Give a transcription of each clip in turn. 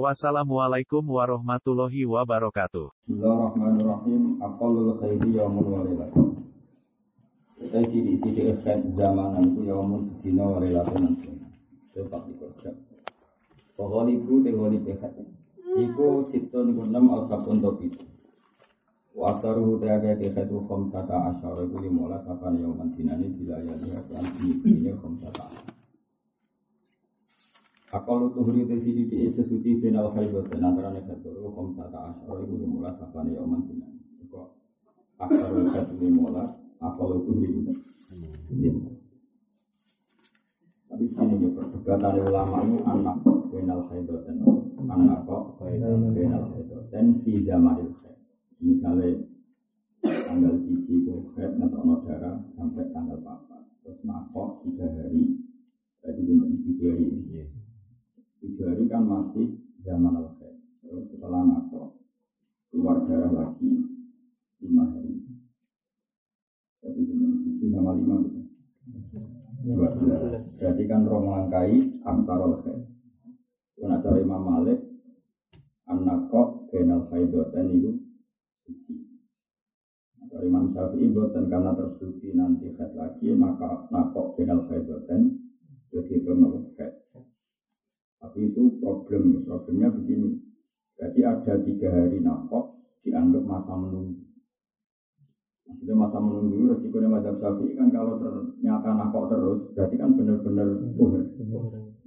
Wassalamualaikum warahmatullahi wabarakatuh. Bismillahirrahmanirrahim. Aqallul khairi yaumun walilatun. Kita sidi sidi efek zamanan ku yaumun sedina walilatun. Coba dikerja. Pokoknya ibu tegoli pehat. Iku situ niku enam al sabun topi. Wa aksaruhu teaga tehat u khamsata asyara iku limolas sapan yauman dinani bila ya lihat yang ini khamsata asyara. Akal tuhri te sidi di sesuci final haidot dan antara negator kom sata asyara iku limulas sapane yauman dinan. Iku akal kat limulas akal tuhri itu. Tapi ini ya perdebatan ulama itu anak final haidot dan anak kok final haidot dan fi zamanil haid. Misalnya tanggal siji itu haid atau darah sampai tanggal 4 terus nakok tiga hari. Berarti tiga hari tujuh hari kan masih zaman al. Terus setelah nato keluar darah lagi lima hari. Jadi tujuh sama lima gitu. Dua belas. Berarti kan rong langkai aksarul khair. Kuna cara Imam Malik anak kok benal khaidoten itu suci. Dari Imam Syafi'i dan karena terbukti nanti khaid lagi maka nakok benal khaidoten jadi itu khaid. Tapi itu problem, problemnya begini. Jadi ada tiga hari nafkah dianggap masa menunggu. Maksudnya masa menunggu resikonya macam sapi kan kalau ternyata nafkah terus, berarti kan benar-benar buhur.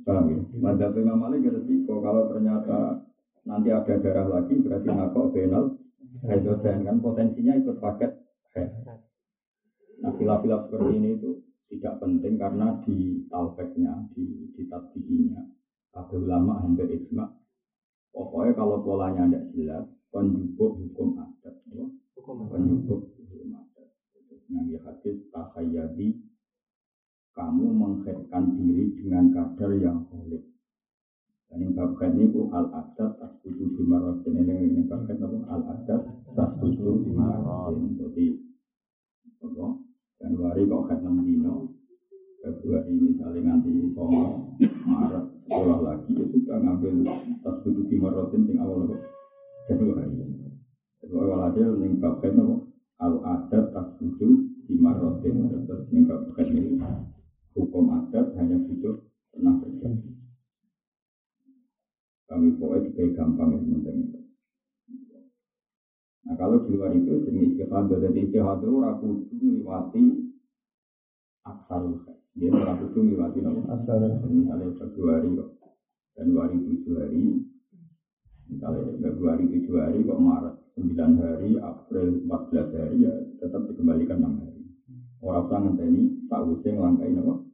Paham ya? Madzhab Imam Malik resiko kalau ternyata nanti ada darah lagi berarti nafkah benal hidrogen kan potensinya ikut paket. Nah filaf-filaf seperti ini itu tidak penting karena di talpeknya, di, di tatbihinya ada ulama hampir ijma. Pokoknya kalau polanya tidak jelas penjubuk hukum adat penjubuk hukum adat. Yang di hadis tahayyadi kamu mengkaitkan diri dengan kadar yang holik dan yang babkan ini al adat tasbutu bimarotin ini ini babkan apa al adat tasbutu bimarotin jadi apa? Januari kok kan 6 dino Februari misalnya nanti Songo Maret sekolah lagi ya sudah ngambil tas butuh di Marotin sing awal apa Januari. Jadi hasil ning bagian apa al adat tas butuh di Marotin terus ning bagian ini hukum adat hanya butuh pernah terjadi. Kami pokoknya juga gampang yang penting. Nah kalau di luar itu sering istihadah, jadi istihadah itu ragu melewati aksarul khair. Dia ora kudu ngliwati nopo. Misalnya Februari kok Januari tujuh hari, misalnya Februari tujuh hari kok Maret sembilan hari, April empat belas hari ya tetap dikembalikan enam hari. Orang usah ngenteni sausé nglangkai nopo.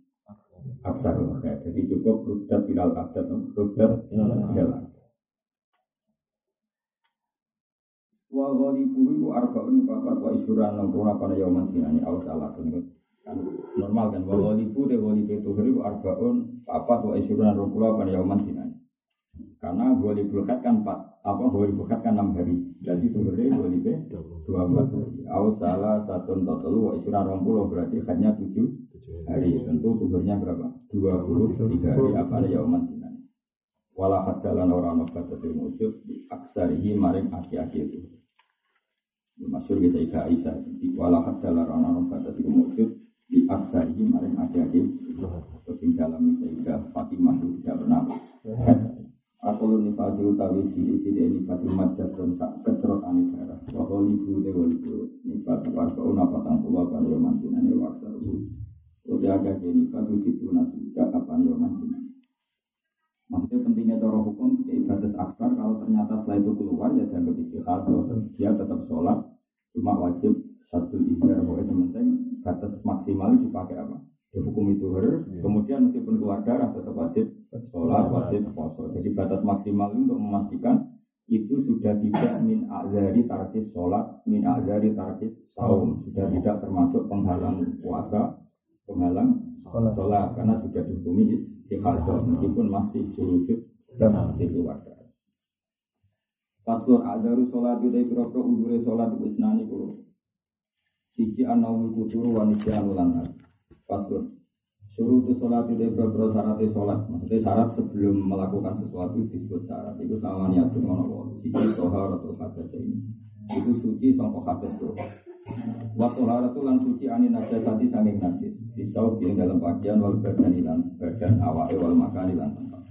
Aksarul khair. Jadi cukup rudat ilal adat, rudat ilal Wa ghalibu iku arba'un papat wa isyuran nangkuna pada yauman sinani awas Allah kan normal kan wa walibu de walibu itu hari arbaun papat wa isyurun rukula pada yauman dinani karena walibu khat kan empat apa walibu khat kan enam hari. Jadi itu hari walibu dua belas hari. Aw salah satu total wa isyurun rukula berarti khatnya tujuh hari. Tentu tuhurnya berapa? Dua puluh tiga hari apa ada yauman dinani wala hadalan orang nobat tesil wujud aksarihi maring aki-aki itu. Masyur bisa ika Aisyah Wala hadalan orang nobat tesil wujud di aksari maring akhir-akhir terus yang dalam sehingga Fatimah itu tidak pernah Aku lu nifasi utawi sidi sidi nifasi majat dan sak kecerot ane darah Wakau libu de walibu nifas warga una patang pulau pada yoman dinani waksa ruhu Udah agak ke nifas usitu nasibka kapan yoman dinani Maksudnya pentingnya cara hukum ketika batas aksar kalau ternyata setelah itu keluar ya dianggap istihadah dia tetap sholat cuma wajib satu izar pokoknya sementing batas maksimal dipakai apa? Ya, hukum itu ber, kemudian meskipun keluar darah tetap wajib sholat, wajib poso. Jadi batas maksimal untuk memastikan itu sudah tidak min azari tarkis sholat, min azari tarkis saum, sudah tidak termasuk penghalang puasa, penghalang sholat, karena sudah dihukumi istikhadah meskipun masih wujud dan masih keluarga. Pastor adaru sholat itu kira-kira udure sholat itu isnani kulo. Siji anaumi kuturu wanita anulan Pastor Suruh itu sholat itu beberapa syaratnya sholat? Maksudnya syarat sebelum melakukan sesuatu disebut syarat. Itu sama niatun ono Siji sohar atau hadas ini. Itu suci sama hadas itu. Waktu harat itu suci ani najasati sanging najis. Pisau di dalam bagian wal badan ilan Badan awak wal makan ilan tempat.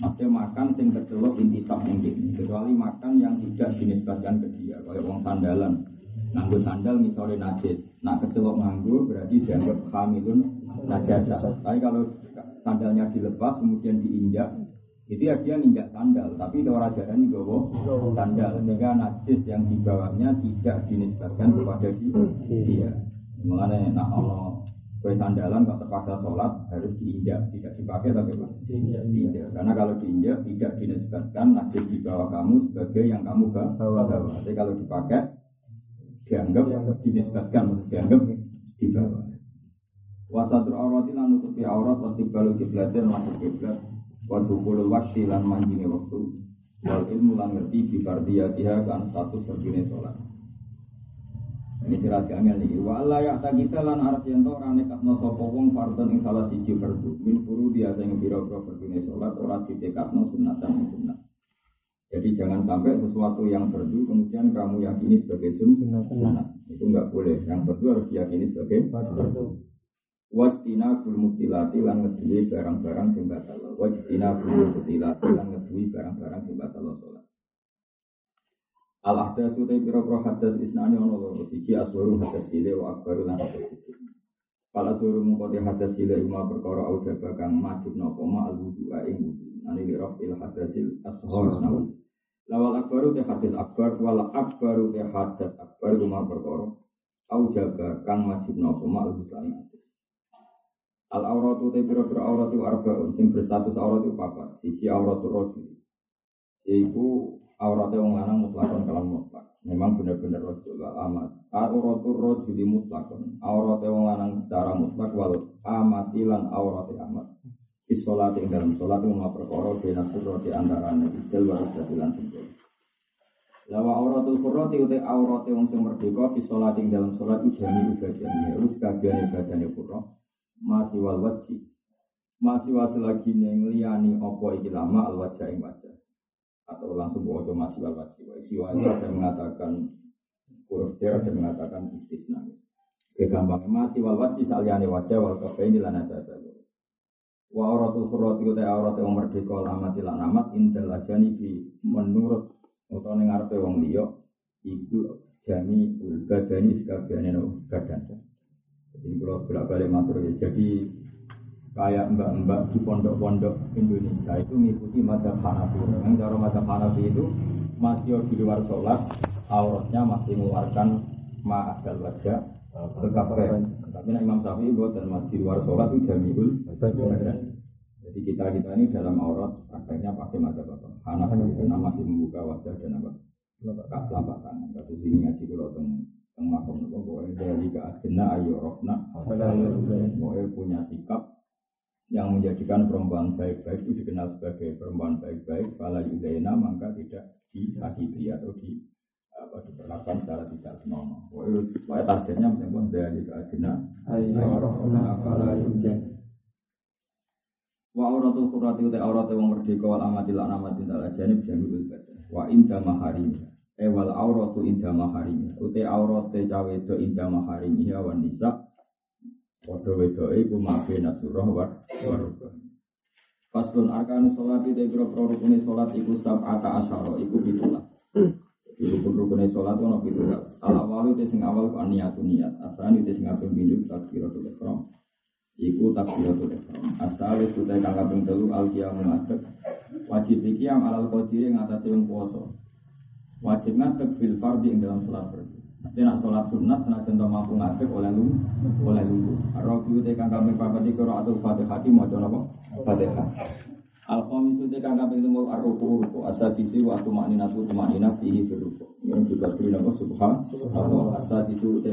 Maksudnya makan sing kecelok intisab mungkin Kecuali makan yang tidak dinisbatkan ke dia Kayak wong sandalan Nganggo sandal misalnya najis Nah kecelok nganggo berarti dianggap hamilun najasa. Tapi kalau sandalnya dilepas kemudian diinjak, itu ya dia nginjak sandal, tapi orang jarang gowo sandal sehingga najis yang di bawahnya tidak dinisbatkan kepada dia. Mengenai nak Allah kue sandalan kok terpaksa sholat harus diinjak, tidak dipakai tapi apa? Diinjak. Karena kalau diinjak tidak dinisbatkan najis di bawah kamu sebagai yang kamu bawa. Tapi kalau dipakai dianggap dinisbatkan, dianggap di bawah. Wasadur aurati lan nutupi aurat pasti balu kiblatin masuk kiblat. Wa dukulul wakti lan manjine waktu. Wal ilmu lan ngerti bi fardiyatiha kan status terjune sholat. Ini sirat angel nih. Wa Allah ya tak kita lan arep yen to ora nekatno wong fardhon ing salah siji fardu. Min furu biasa ing pira-pira fardune salat ora ditekatno sunatan ing sunat. Jadi jangan sampai sesuatu yang fardu kemudian kamu yakini sebagai sunat. Itu enggak boleh. Yang fardu harus diyakini sebagai fardu. Wastina bul mutilati lan ngedui barang-barang sing batal. Wastina bul mutilati lan ngedui barang-barang sing batal sholat. Al ahdas utai hadas isnani ono loro siji aswaru hadas sile wa akbaru lan hadas sile. Pala suruh mengkoti hadas sile ima perkara au jaba kang majib nopo ma al wudu'a ing wudu. Ani li il hadasil ashor nawu. Lawal akbaru te hadis akbar wal akbaru te hadas akbar ima perkara au jaba kang majib nopo ma al wudu'a Al auratu te pira pira aurat itu arbaun sing berstatus aurat itu papat. Siji auratul rojul. Yaitu aurat yang lanang mutlakon kalam mutlak. Memang benar-benar rojul wal amat. Auratul rojul mutlakon. Aurat yang lanang secara mutlak wal amati lan aurat amat. Isolat yang dalam sholat itu mau perkara bina surati antaranya. Idil warus jadilan tunggal. Lawa auratul qurrati uti aurat yang sing merdeka fi yang dalam sholat itu jami ibadahnya. Terus kagian ibadahnya qurra masih wal wajhi. Masih wasil lagi neng liani opo iki lama al wajah ing wajah. Atau langsung bawa masih wal wajhi. Wa siwa ada mengatakan huruf jar ada mengatakan istisna. Kegampangnya masih wal wajhi saliani wajah wal kafe ini lana ada wa auratul surat itu aurat yang merdeka lama tidak amat indal ajani di menurut atau ning arepe wong liya iku jami ul badani sekabiane badan jadi kalau bolak balik matur. Jadi kayak mbak-mbak di pondok-pondok Indonesia itu mengikuti madzhab Hanafi. Yang cara madzhab Hanafi itu masih di luar sholat, auratnya masih mengeluarkan ma'adal wajah ke kafe. Tapi nah, Imam Syafi'i buat dan masih di luar sholat itu jamiul Jadi kita kita ini dalam aurat prakteknya pakai madzhab apa? Hanafi karena masih membuka wajah dan apa? Telapak tangan. Kasus ini ngaji kalau yang makom nopo boleh dari ke ajena ayo rofna. Boleh punya sikap yang menjadikan perempuan baik-baik itu dikenal sebagai perempuan baik-baik. Fala yudaina maka tidak disakiti atau di apa diperlakukan secara tidak senonoh. Pokoknya targetnya memang dari ke ajena ayo rofna fala yudaina Wa auratul surati uta aurate wong merdeka wal amatil anamatin dal ajanib jami'ul badan. Wa inda maharim Ewal auratu indah maharim. Ute aurate cawe itu indah maharim ya wan nisa. Podo wedo iku mabe nasurah war warubah. Faslun arkanus sholat itu ikro rukune sholat iku sab'ata asyara iku pitulas. Rukun rukune sholat ono pitulas. Al awalu itu sing awal ku niatu niat. Asani itu sing kaping pinjuk takbiratul ihram. Iku takbiratul ihram. Asal itu kang kaping telu al qiyamul Wajib iki yang alal qadiri ngatasi wong poso wajib ngadeg fil fardi ing dalam sholat fardu. Tapi nak sholat sunat senajan to mampu ngadeg oleh lu oleh lu. Rabi te kang kami papat iki ora atul Fatihah mau jono apa? Fatihah. Al khamisu te kang kaping temu ar-ruku ruku asadisi wa tumaninatu tumanina fihi firuku. Yang juga beri nama subhan Allah asadisu te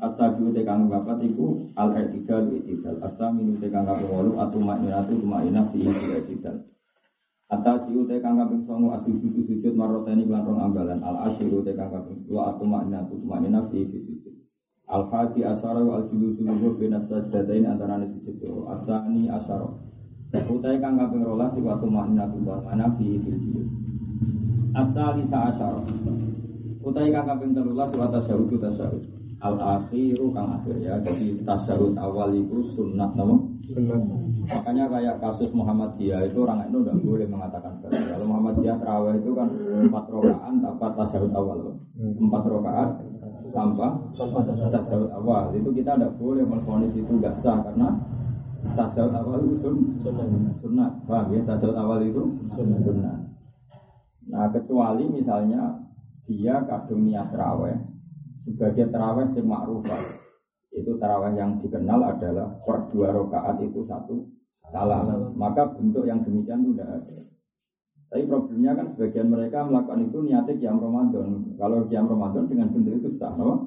asadisu te kang bapat iku al-i'tidal te kang kaping wolu atumaninatu tumanina fihi fi'tidal. Atasiu te kang kaping sujud ambalan al asyiru te kang kaping wa atumaninatu tumanina fihi sujud. Al-Hadi asyara wa al-julusu sajdatain antara sujud Asani Utai kang kaping rolas iku atu makna tuwa mana fi fil julus. Asali sa asyara. Utai kang kaping 13 wa tasyahud tasyahud. Al akhiru kang akhir ya. Jadi tasyahud awal itu sunnah nama. Makanya kayak kasus Muhammadiyah itu orang itu udah boleh mengatakan Kalau Muhammadiyah terawih itu kan empat rokaan tanpa tasyahud awal. Empat rokaat tanpa tasyahud awal. Itu kita tidak boleh menfonis itu tidak sah karena tasawuf awal itu sun, sunnah, paham ya? Tasawuf awal itu sunnah. Nah kecuali misalnya dia kadung niat terawih sebagai terawih yang makrufah itu terawih yang dikenal adalah per dua rakaat itu satu salam. Maka bentuk yang demikian itu tidak ada. Tapi problemnya kan sebagian mereka melakukan itu niatnya kiam Ramadan. Kalau kiam Ramadan dengan bentuk itu sah, no?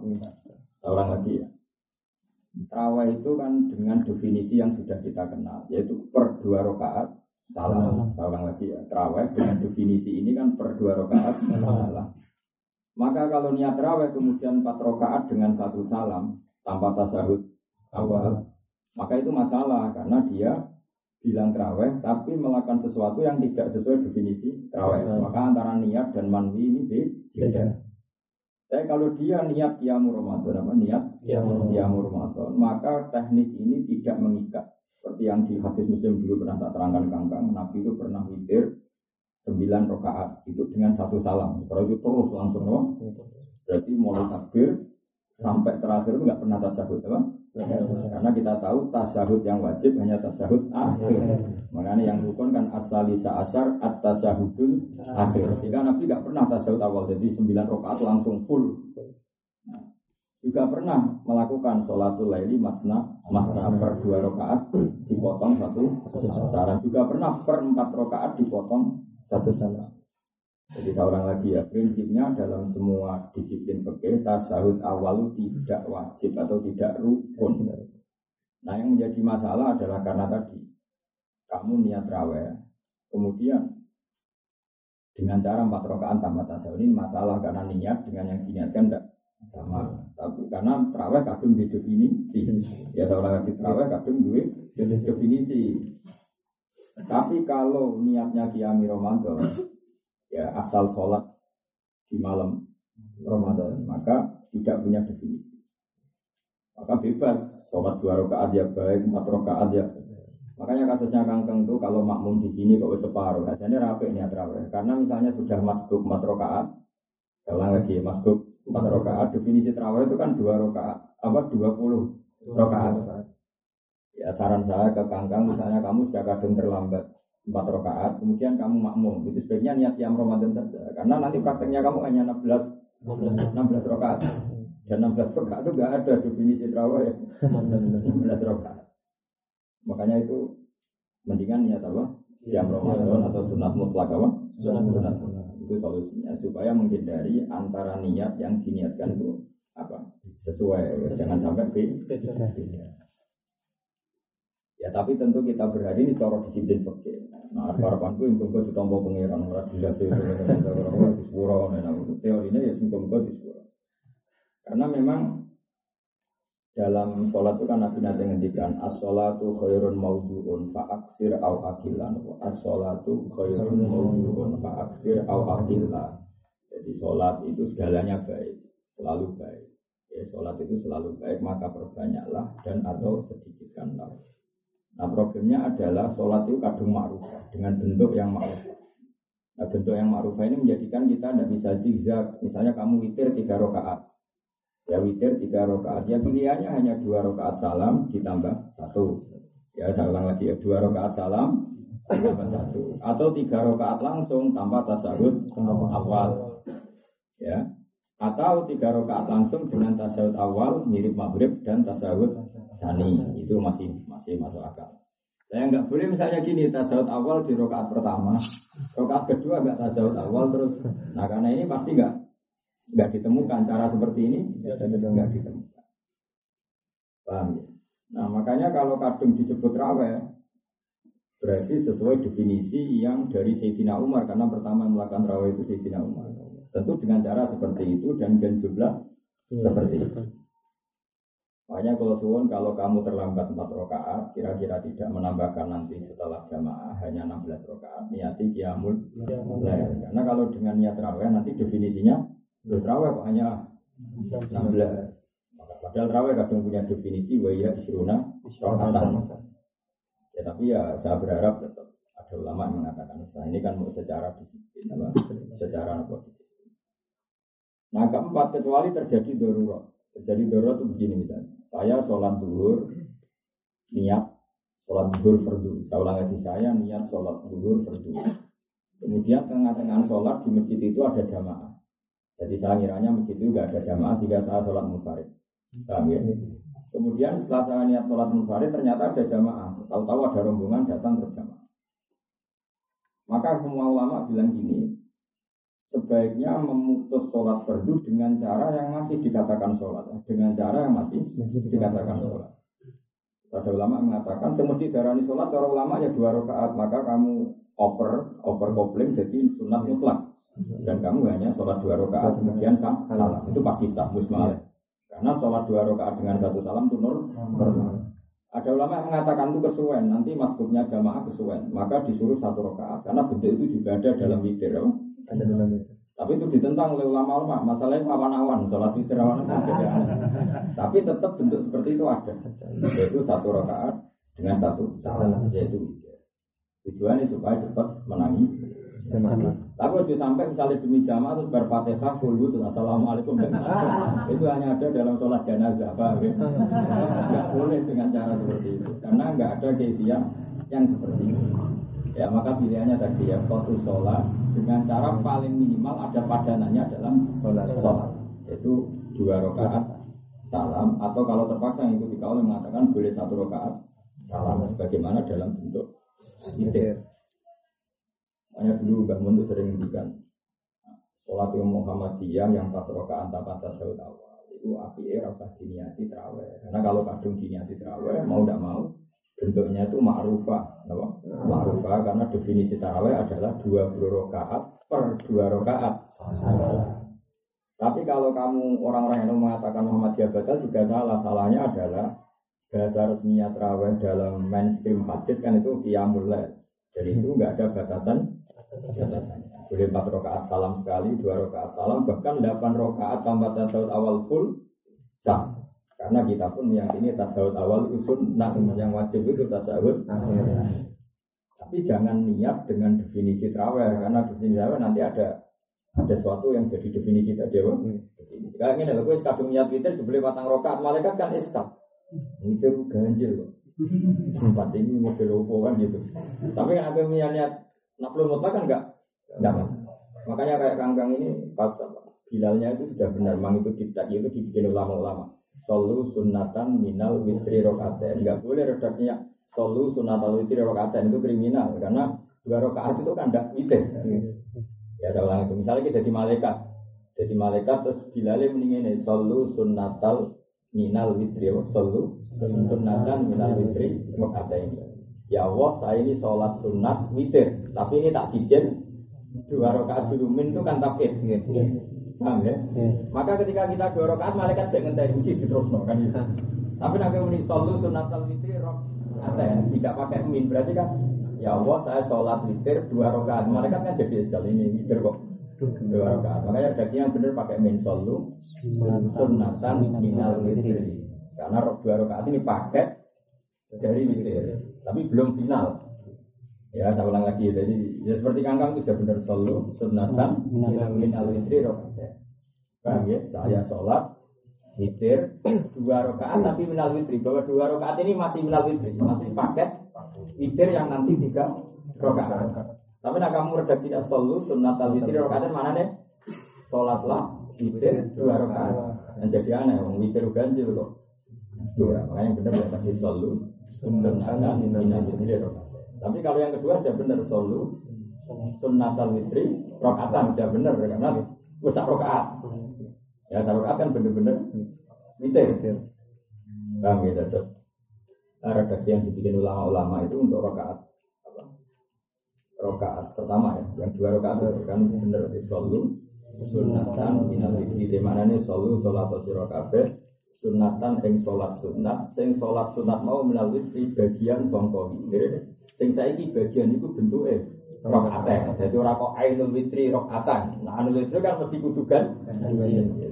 Seorang lagi ya. Terawih itu kan dengan definisi yang sudah kita kenal, yaitu per dua rakaat salam. Seorang lagi ya, terawih dengan definisi ini kan per dua rakaat salam. Maka kalau niat terawih kemudian empat rakaat dengan satu salam tanpa tasahud awal, maka itu masalah karena dia bilang terawih tapi melakukan sesuatu yang tidak sesuai definisi terawih. Maka antara niat dan manwi ini beda. Tapi kalau dia niat kiamur Ramadan, apa niat kiamur Ramadan, maka teknis ini tidak mengikat. Seperti yang di hadis Muslim dulu pernah tak terangkan kangkang, Nabi itu pernah witir sembilan rakaat itu dengan satu salam. Kalau itu terus langsung, no? berarti mulai takbir sampai terakhir itu nggak pernah tasyahud, apa? Karena kita tahu tasyahud yang wajib hanya tasyahud akhir. Makanya yang rukun kan asalisa asar at tasyahudul akhir. Sehingga Nabi nggak pernah tasyahud awal, jadi sembilan rakaat langsung full. Nah, juga pernah melakukan sholatul laili masna masna per dua rakaat dipotong satu saran. Juga pernah per empat rakaat dipotong satu saran. Jadi seorang lagi ya prinsipnya dalam semua disiplin fikih tasahud awal tidak wajib atau tidak rukun. Nah yang menjadi masalah adalah karena tadi kamu niat raweh, kemudian dengan cara empat rakaat tanpa tasawuf ini masalah karena niat dengan yang diniatkan tidak sama. Tapi karena terawih kadung di definisi, ya seorang lagi terawih kadung di definisi. Tapi kalau niatnya kiami Ramadan, ya asal sholat di malam Ramadan maka tidak punya definisi. Maka bebas sholat dua rakaat ya baik empat rakaat ya makanya kasusnya kangkeng itu kalau makmum di sini kok separuh? Jadi rapi nih terawih karena misalnya sudah masuk empat rakaat ulang lagi masuk empat rakaat definisi terawih itu kan dua rakaat apa dua puluh rakaat. ya saran saya ke kangkang misalnya kamu sudah kadang terlambat empat rakaat, kemudian kamu makmum. Itu sebaiknya niat yang Ramadan saja. Karena nanti prakteknya kamu hanya 16 16 rakaat. Dan 16 rakaat itu gak ada definisi terawih ya. 16 rakaat. Makanya itu mendingan niat apa? Yang Ramadan atau sunat mutlak apa? Sunat sunat. Itu solusinya supaya menghindari antara niat yang diniatkan itu apa? Sesuai. Jangan sampai beda. Ya tapi tentu kita berhari ini cara disiplin fakir. Nah, harapanku yang tunggu ditompo pengiran ora jelas itu orang disepuro teorinya ya semoga di disepuro. Karena memang dalam sholat itu kan Nabi nanti ngendikan as-sholatu khairun mawdu'un fa'aksir au akilan as-sholatu khairun mawdu'un fa'aksir au akilan jadi sholat itu segalanya baik selalu baik. Ya, sholat itu selalu baik maka perbanyaklah dan atau sedikitkanlah Nah problemnya adalah sholat itu kadung ma'rufah dengan bentuk yang ma'rufah. Nah bentuk yang ma'rufah ini menjadikan kita tidak bisa zigzag. Misalnya kamu witir tiga rakaat, ya witir tiga rakaat. Ya pilihannya hanya dua rakaat salam ditambah satu. Ya saya ulang lagi ya dua rakaat salam ditambah satu. Atau tiga rakaat langsung tanpa tasawuf awal. Ya atau tiga rakaat langsung dengan tasawuf awal mirip maghrib dan tasawuf sani itu masih masih masuk akal. Saya nggak boleh misalnya gini tasawuf awal di rokaat pertama, rokaat kedua nggak tasawuf awal terus. Nah karena ini pasti nggak nggak ditemukan cara seperti ini nggak ditemukan. Paham ya? Nah makanya kalau kadung disebut raweh berarti sesuai definisi yang dari Sayyidina Umar karena pertama melakukan raweh itu Sayyidina Umar. Tentu dengan cara seperti itu dan dan jumlah seperti itu. Makanya kalau suwon kalau kamu terlambat 4 rakaat, kira-kira tidak menambahkan nanti setelah jamaah hanya 16 rakaat, niati kiamul lail. Karena kalau dengan niat raweh nanti definisinya raweh kok hanya 16. Maka padahal raweh kadang punya definisi wa ya isruna rakaatan. Ya tapi ya saya berharap tetap ada ulama yang mengatakan nah, ini kan mau secara disiplin, apa? secara apa. Nah keempat kecuali terjadi darurat. Terjadi darurat itu begini misalnya. Saya sholat duhur, niat sholat duhur fardu. Saya ulang lagi saya niat sholat duhur fardu. Kemudian tengah-tengah sholat di masjid itu ada jamaah. Jadi saya ngiranya masjid itu nggak ada jamaah sehingga saya sholat munfarid. Paham ya? Kemudian setelah saya niat sholat munfarid ternyata ada jamaah. Tahu-tahu ada rombongan datang berjamaah. Maka semua ulama bilang gini, sebaiknya memutus sholat fardu dengan cara yang masih dikatakan sholat, dengan cara yang masih, masih dikatakan sholat. Ada ulama mengatakan semesti darani sholat, cara ulama ya dua rakaat, maka kamu oper, oper kopling jadi sunat mutlak. Dan kamu hanya sholat dua rakaat, kemudian salam. Itu pasti sah, musmal. Karena sholat dua rakaat dengan satu salam itu normal. Ada ulama yang mengatakan itu kesuwen, nanti masbuknya jamaah kesuwen, maka disuruh satu rakaat. Karena bentuk itu juga ada dalam witir. Tapi itu ditentang oleh ulama-ulama. Masalahnya awan-awan, sholat witir awan Tapi tetap bentuk seperti itu ada. Yaitu satu rakaat dengan satu salam, yaitu. Tujuannya supaya cepat menangi Tapi waktu sampai misalnya demi jamaah terus berfatihah full itu assalamualaikum itu hanya ada dalam sholat jenazah ya? Nggak boleh dengan cara seperti itu karena nggak ada keisian yang seperti itu. Ya maka pilihannya tadi ya fokus sholat dengan cara paling minimal ada padanannya dalam sholat, sholat. Yaitu dua rakaat salam atau kalau terpaksa yang ikuti kaul mengatakan boleh satu rakaat salam. Sebagaimana dalam bentuk witir. Hanya dulu Mbak Mun sering ngendikan sholat yang Muhammadiyah yang empat rakaat tanpa tasawuf awal itu api era usah diniati terawih karena kalau kadung diniati terawih mau tidak mau bentuknya itu ma'rufah ma'rufah karena definisi tarawih adalah 20 rakaat per dua rakaat. Tapi kalau kamu orang-orang yang mengatakan Muhammadiyah batal juga salah. Salahnya adalah bahasa resminya terawih dalam mainstream hadis kan itu qiyamul jadi itu nggak ada batasan. Batasannya. Boleh empat rakaat salam sekali dua rakaat salam bahkan delapan rakaat tanpa tasawuf awal full sah karena kita pun meyakini tasawuf awal itu sunnah yang wajib itu tasawuf Tapi jangan niat dengan definisi terawih karena definisi terawih nanti ada ada sesuatu yang jadi definisi tadi apa? Definisi. Kayak ini loh, gue kadung niat witir sebeli batang rokaat malaikat kan iskap. Itu ganjil kok. Tempat ini mobil opo kan gitu. Tapi kan aku niat naflu mutlak kan enggak enggak mas. Makanya kayak kangkang ini pas Bilalnya itu sudah benar, mang itu kita itu dibikin ulama-ulama solu sunatan minal witri rokaat Enggak boleh redaksinya solu sunatan witri rokaat itu kriminal karena dua rokaat itu kan tidak witir. Ya saya ulang itu. Misalnya kita jadi malaikat, jadi malaikat terus bilale mendingin solu sunatal minal witri, solu sunatan minal witri rokaat ini. Ya Allah, saya ini sholat sunat witir, tapi ini tak cijen dua rakaat dulu min itu kan takfir. Paham ya? ya? Maka ketika kita dua rakaat malaikat saya ngenteni mesti diterusno kan gitu. Tapi nak muni solu sunatal witri rok ada tidak pakai min. Berarti kan ya Allah saya sholat witir dua rakaat. Malaikat kan jadi sekali ini witir kok. Dua rakaat. Makanya berarti yang benar pakai min solu sunatan minal witri karena dua rakaat ini pakai dari witir. Tapi belum final Ya, saya ulang lagi. Jadi, ya seperti kangkang itu sudah benar selalu sunatan min al witri rokaat. Paham ya? Saya sholat witir dua rakaat tapi minal witri bahwa dua rakaat ini masih minal witri masih paket witir yang nanti tiga rakaat. Tapi nak kamu redaksinya selalu sunat al witri rakaat mana nih? Sholatlah witir dua rakaat. Dan jadi aneh, witir ganjil kok. Dua. Makanya yang benar ya tadi solu sunatan minal witri rokaat. Tapi kalau yang kedua sudah benar solu sunnatal witri rokaatan sudah benar karena usah rokaat. Ya satu rokaat kan benar-benar witir. Paham ya terus redaksi yang dibikin ulama-ulama itu untuk rokaat? Rokaat pertama ya, yang dua rokaat itu kan benar di solu sunatan minal witri di mana ini solu sholat sira kabeh sunatan ing sholat sunat sing sholat sunat mau minal witri bagian sangka witir. Sing saiki bagian itu bentuke rokaat jadi ora kok ainul witri rokaatan nah ainul witri kan mesti kudukan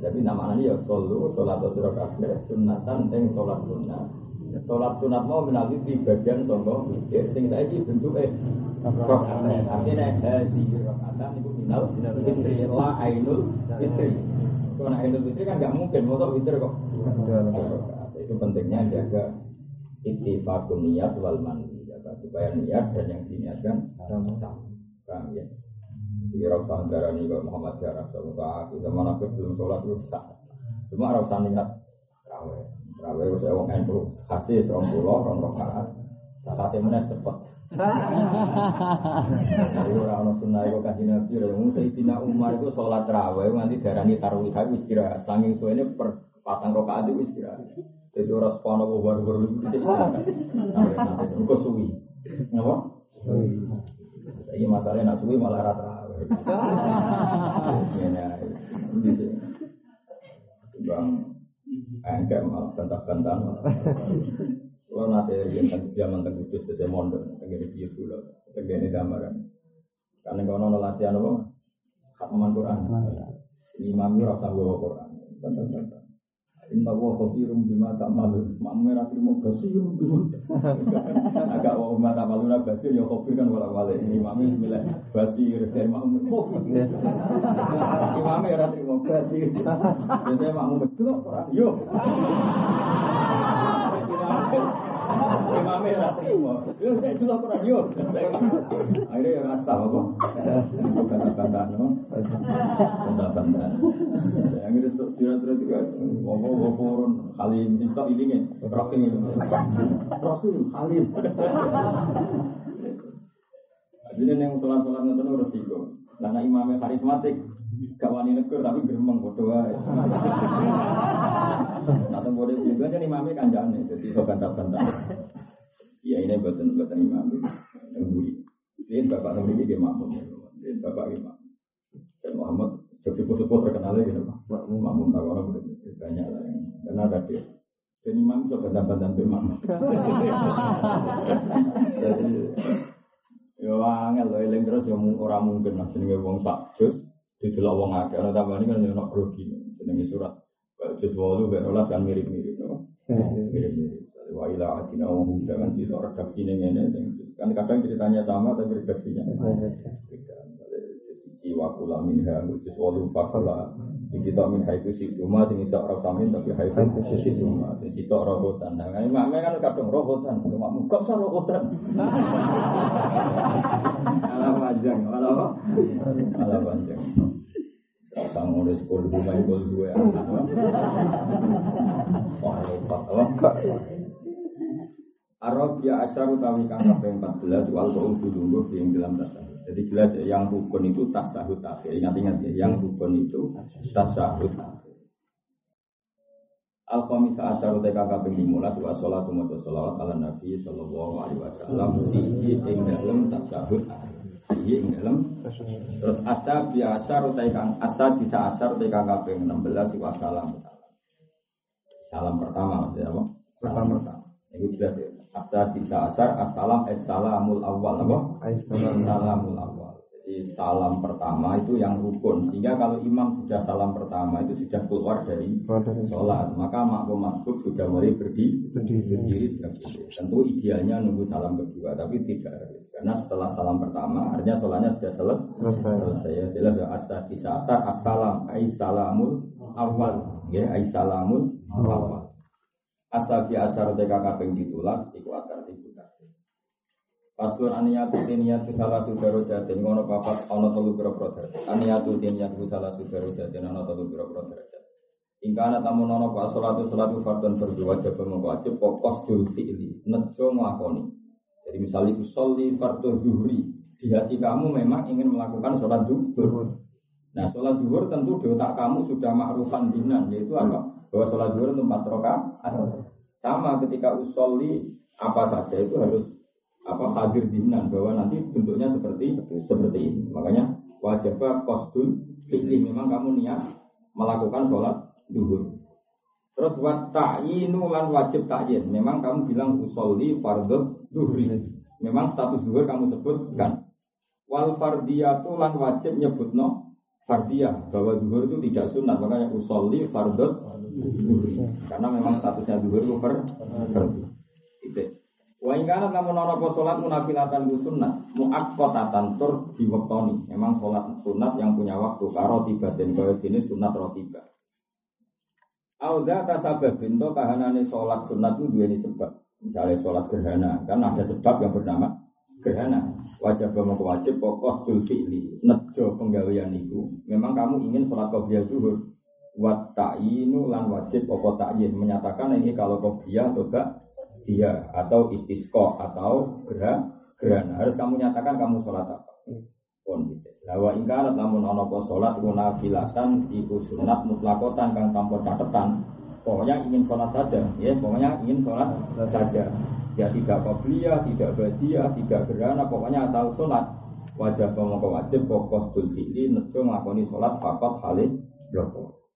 tapi namanya ya solu sholat kabeh sunatan ing sholat sunat sholat sunat mau minal witri bagian sangka witir. Sing saiki bentuke rokaat artinya hadi rokaatan itu minal witri la ainul witri karena ainul witri kan nggak mungkin mau witri kok. Itu pentingnya jaga ittifaqun niat wal mandi jaga supaya niat dan yang diniatkan sama. sama. Paham ya? Jadi rasa darah nih kalau Muhammad darah sama kita mana belum sholat itu sah cuma rasa niat. Rawe rawe saya wong endo kasih serong pulau rong rokaat sakase meneh cepet Jadi orang orang sunnah itu kan nabi, orang Sayyidina Umar itu sholat raweh nanti darani taruh itu istirahat, sanging suwene per patang rokaat itu istirahat. Jadi orang sekolah baru baru baru itu istirahat. Nanti suwi, kenapa? Ini masalahnya nak suwi malah rata raweh. Ini Bang, enggak malah bantah-bantahan. Kalau nanti yang zaman terkudus saya mondok, tegene piye dulu, tegene gambaran. Karena kalau nono latihan apa, khataman Quran. Imam itu rasa bawa Quran. Inna wa khabirum bima ta'malun. Makmum ora trimo basirum bima. Agak wa bima ta'malun basir ya khabir kan wala wale. Imam itu bilang basir dari makmum khabir. Imam ora trimo basir. Biasanya makmum betul. Yo. Imamnya ora trimo. Yo nek juga Quran yo. Akhirnya ya rasa apa? Kata-kata no. Kata-kata. Yang itu stok surat-surat juga. Apa wafurun halim stok ilinge. Rahim. Rahim halim. Jadi yang sholat-sholat ngoten resiko. Karena imamnya karismatik, gak wani negur tapi geremeng bodoh ae. Nah, teng bodoh juga kan imamnya kanjane, jadi kok bantah-bantah. Ya ini buatan buatan imam yang buri. Ini bapak nomor ini dia makmum, ini bapak imam. Saya Muhammad, jok sepuh-sepuh terkenal gitu pak. Makmum tak orang banyak lah yang karena ada dia. Dan imam itu bantah-bantah imam. Jadi Ya angel lho eling terus ya ora mungkin lah jenenge wong sak jus didelok wong akeh ana tambane kan ya ono grogi jenenge surat jus 8 ben 12 kan mirip-mirip to. Mirip-mirip. Wa ila atina wa hum dengan situ redaksi ini ngene kan kadang ceritanya sama tapi redaksinya beda. Sisi wa kula minha jus 8 fakala sing kita min haitu si cuma sing iso ora samin tapi haitu si cuma sing kita robotan. Nah, ini makme kan kadang robotan, cuma muka usah robotan. Ala panjang, ala apa? Ala panjang. Rasa rumah itu dua anak. Wah, apa? Arab ya asyar utawi kang kaping 14 wal qaul dulu yang dalam tasawuf. Jadi jelas ya, yang rukun itu tasawuf akhir. Ingat-ingat ya, yang rukun itu tasawuf akhir. Al khamis asyar utawi kang kaping 15 wa sholatu wa sholawat ala nabi sallallahu alaihi wasallam sihi ing dalem akhir. Sihi ing dalem terus asab ya asyar utawi kang asab bisa asyar utawi kang kaping 16 wa salam. Salam pertama maksudnya apa? Salam pertama. Ini jelas ya. Asa bisa asar assalam assalamul awal apa? Assalamul awal. Jadi salam pertama itu yang rukun. Sehingga kalau imam sudah salam pertama itu sudah keluar dari sholat, maka makmum masbuk sudah mulai berdiri, berdiri berdiri. Tentu idealnya nunggu salam kedua, tapi tidak harus. Karena setelah salam pertama, artinya sholatnya sudah selesai. Selesai. selesai. Ya, jelas ya. Asa bisa asar assalam assalamul awal. Ya, assalamul awal. Asabi asar teka kaping ditulas iku akar tiku Paslon aniyatu tiniyatu salah sudaro jatin ngono papat ono telu pira derajat. Aniyatu salah sudaro jatin ono telu pira derajat. Ingkana tamu nono pak sholatu sholatu fardun fardu wajib wajib pokos dul fi'li nejo ngelakoni. Jadi misalnya usolli fardu zuhri di hati kamu memang ingin melakukan sholat zuhur. Nah sholat zuhur tentu di otak kamu sudah makrufan dinan yaitu apa? Bahwa sholat zuhur itu empat. Sama ketika usolli apa saja itu harus apa hadir dinan bahwa nanti bentuknya seperti seperti ini. Makanya wajib kosdul fi'li memang kamu niat melakukan sholat duhur. Terus wat ta'yinu lan wajib ta'yin. Memang kamu bilang usolli fardhu duhri. Memang status duhur kamu sebutkan. Wal fardiyatu lan wajib nyebutno fardiyah bahwa duhur itu tidak sunat makanya usolli duhri. Karena memang statusnya duhur itu per. Itu. Wa ingkana namun ana apa salat munafilatan ku sunnah muaqqatatan tur diwektoni. Memang salat sunat yang punya waktu karo tiba dan kaya jenis sunat rotiba. Auda tasabab binto kahanane sholat sunat itu dua ini sebab. Misalnya sholat gerhana, kan ada sebab yang bernama gerhana. Wajib mau wajib pokok fi'li. Nejo penggalian itu. Memang kamu ingin sholat qobliyah zuhur. Wat ta'inu lan wajib pokok ta'yin. Menyatakan ini kalau qobliyah atau enggak dia atau istisqo atau gerhana. gerhana. Harus kamu nyatakan kamu sholat apa. Pun gitu. Lawa ingkarat namun ono po sholat guna filatan iku sunat mutlakotan kang tanpa catatan. Pokoknya ingin sholat saja, ya pokoknya ingin sholat saja. Ya tidak kopiah, tidak badia, tidak gerana, pokoknya asal sholat. Wajib pemoko wajib pokos fi'li nejo ngakoni sholat fakot halih bloko.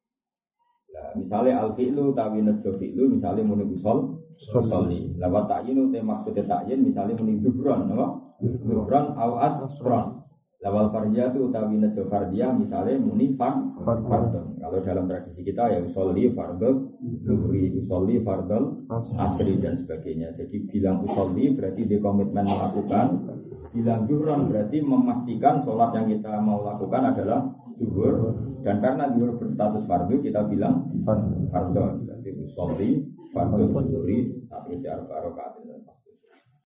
Nah, misalnya al fi'lu tawi nejo fi'lu misalnya muni usol sholli. Lawat ta'yinu te maksudnya ta'yin misalnya muni dubron, apa? Dubron au asron. Fardia itu utawi nejo fardia misalnya muni fard fardon. Kalau dalam tradisi kita ya usolli fardol zuhri, usolli fardol asri dan sebagainya. Jadi bilang usolli berarti di komitmen melakukan. Bilang juhron berarti memastikan sholat yang kita mau lakukan adalah zuhur. Dan karena zuhur berstatus fardu kita bilang fardol. Berarti usolli fardol zuhri satu siar barokat.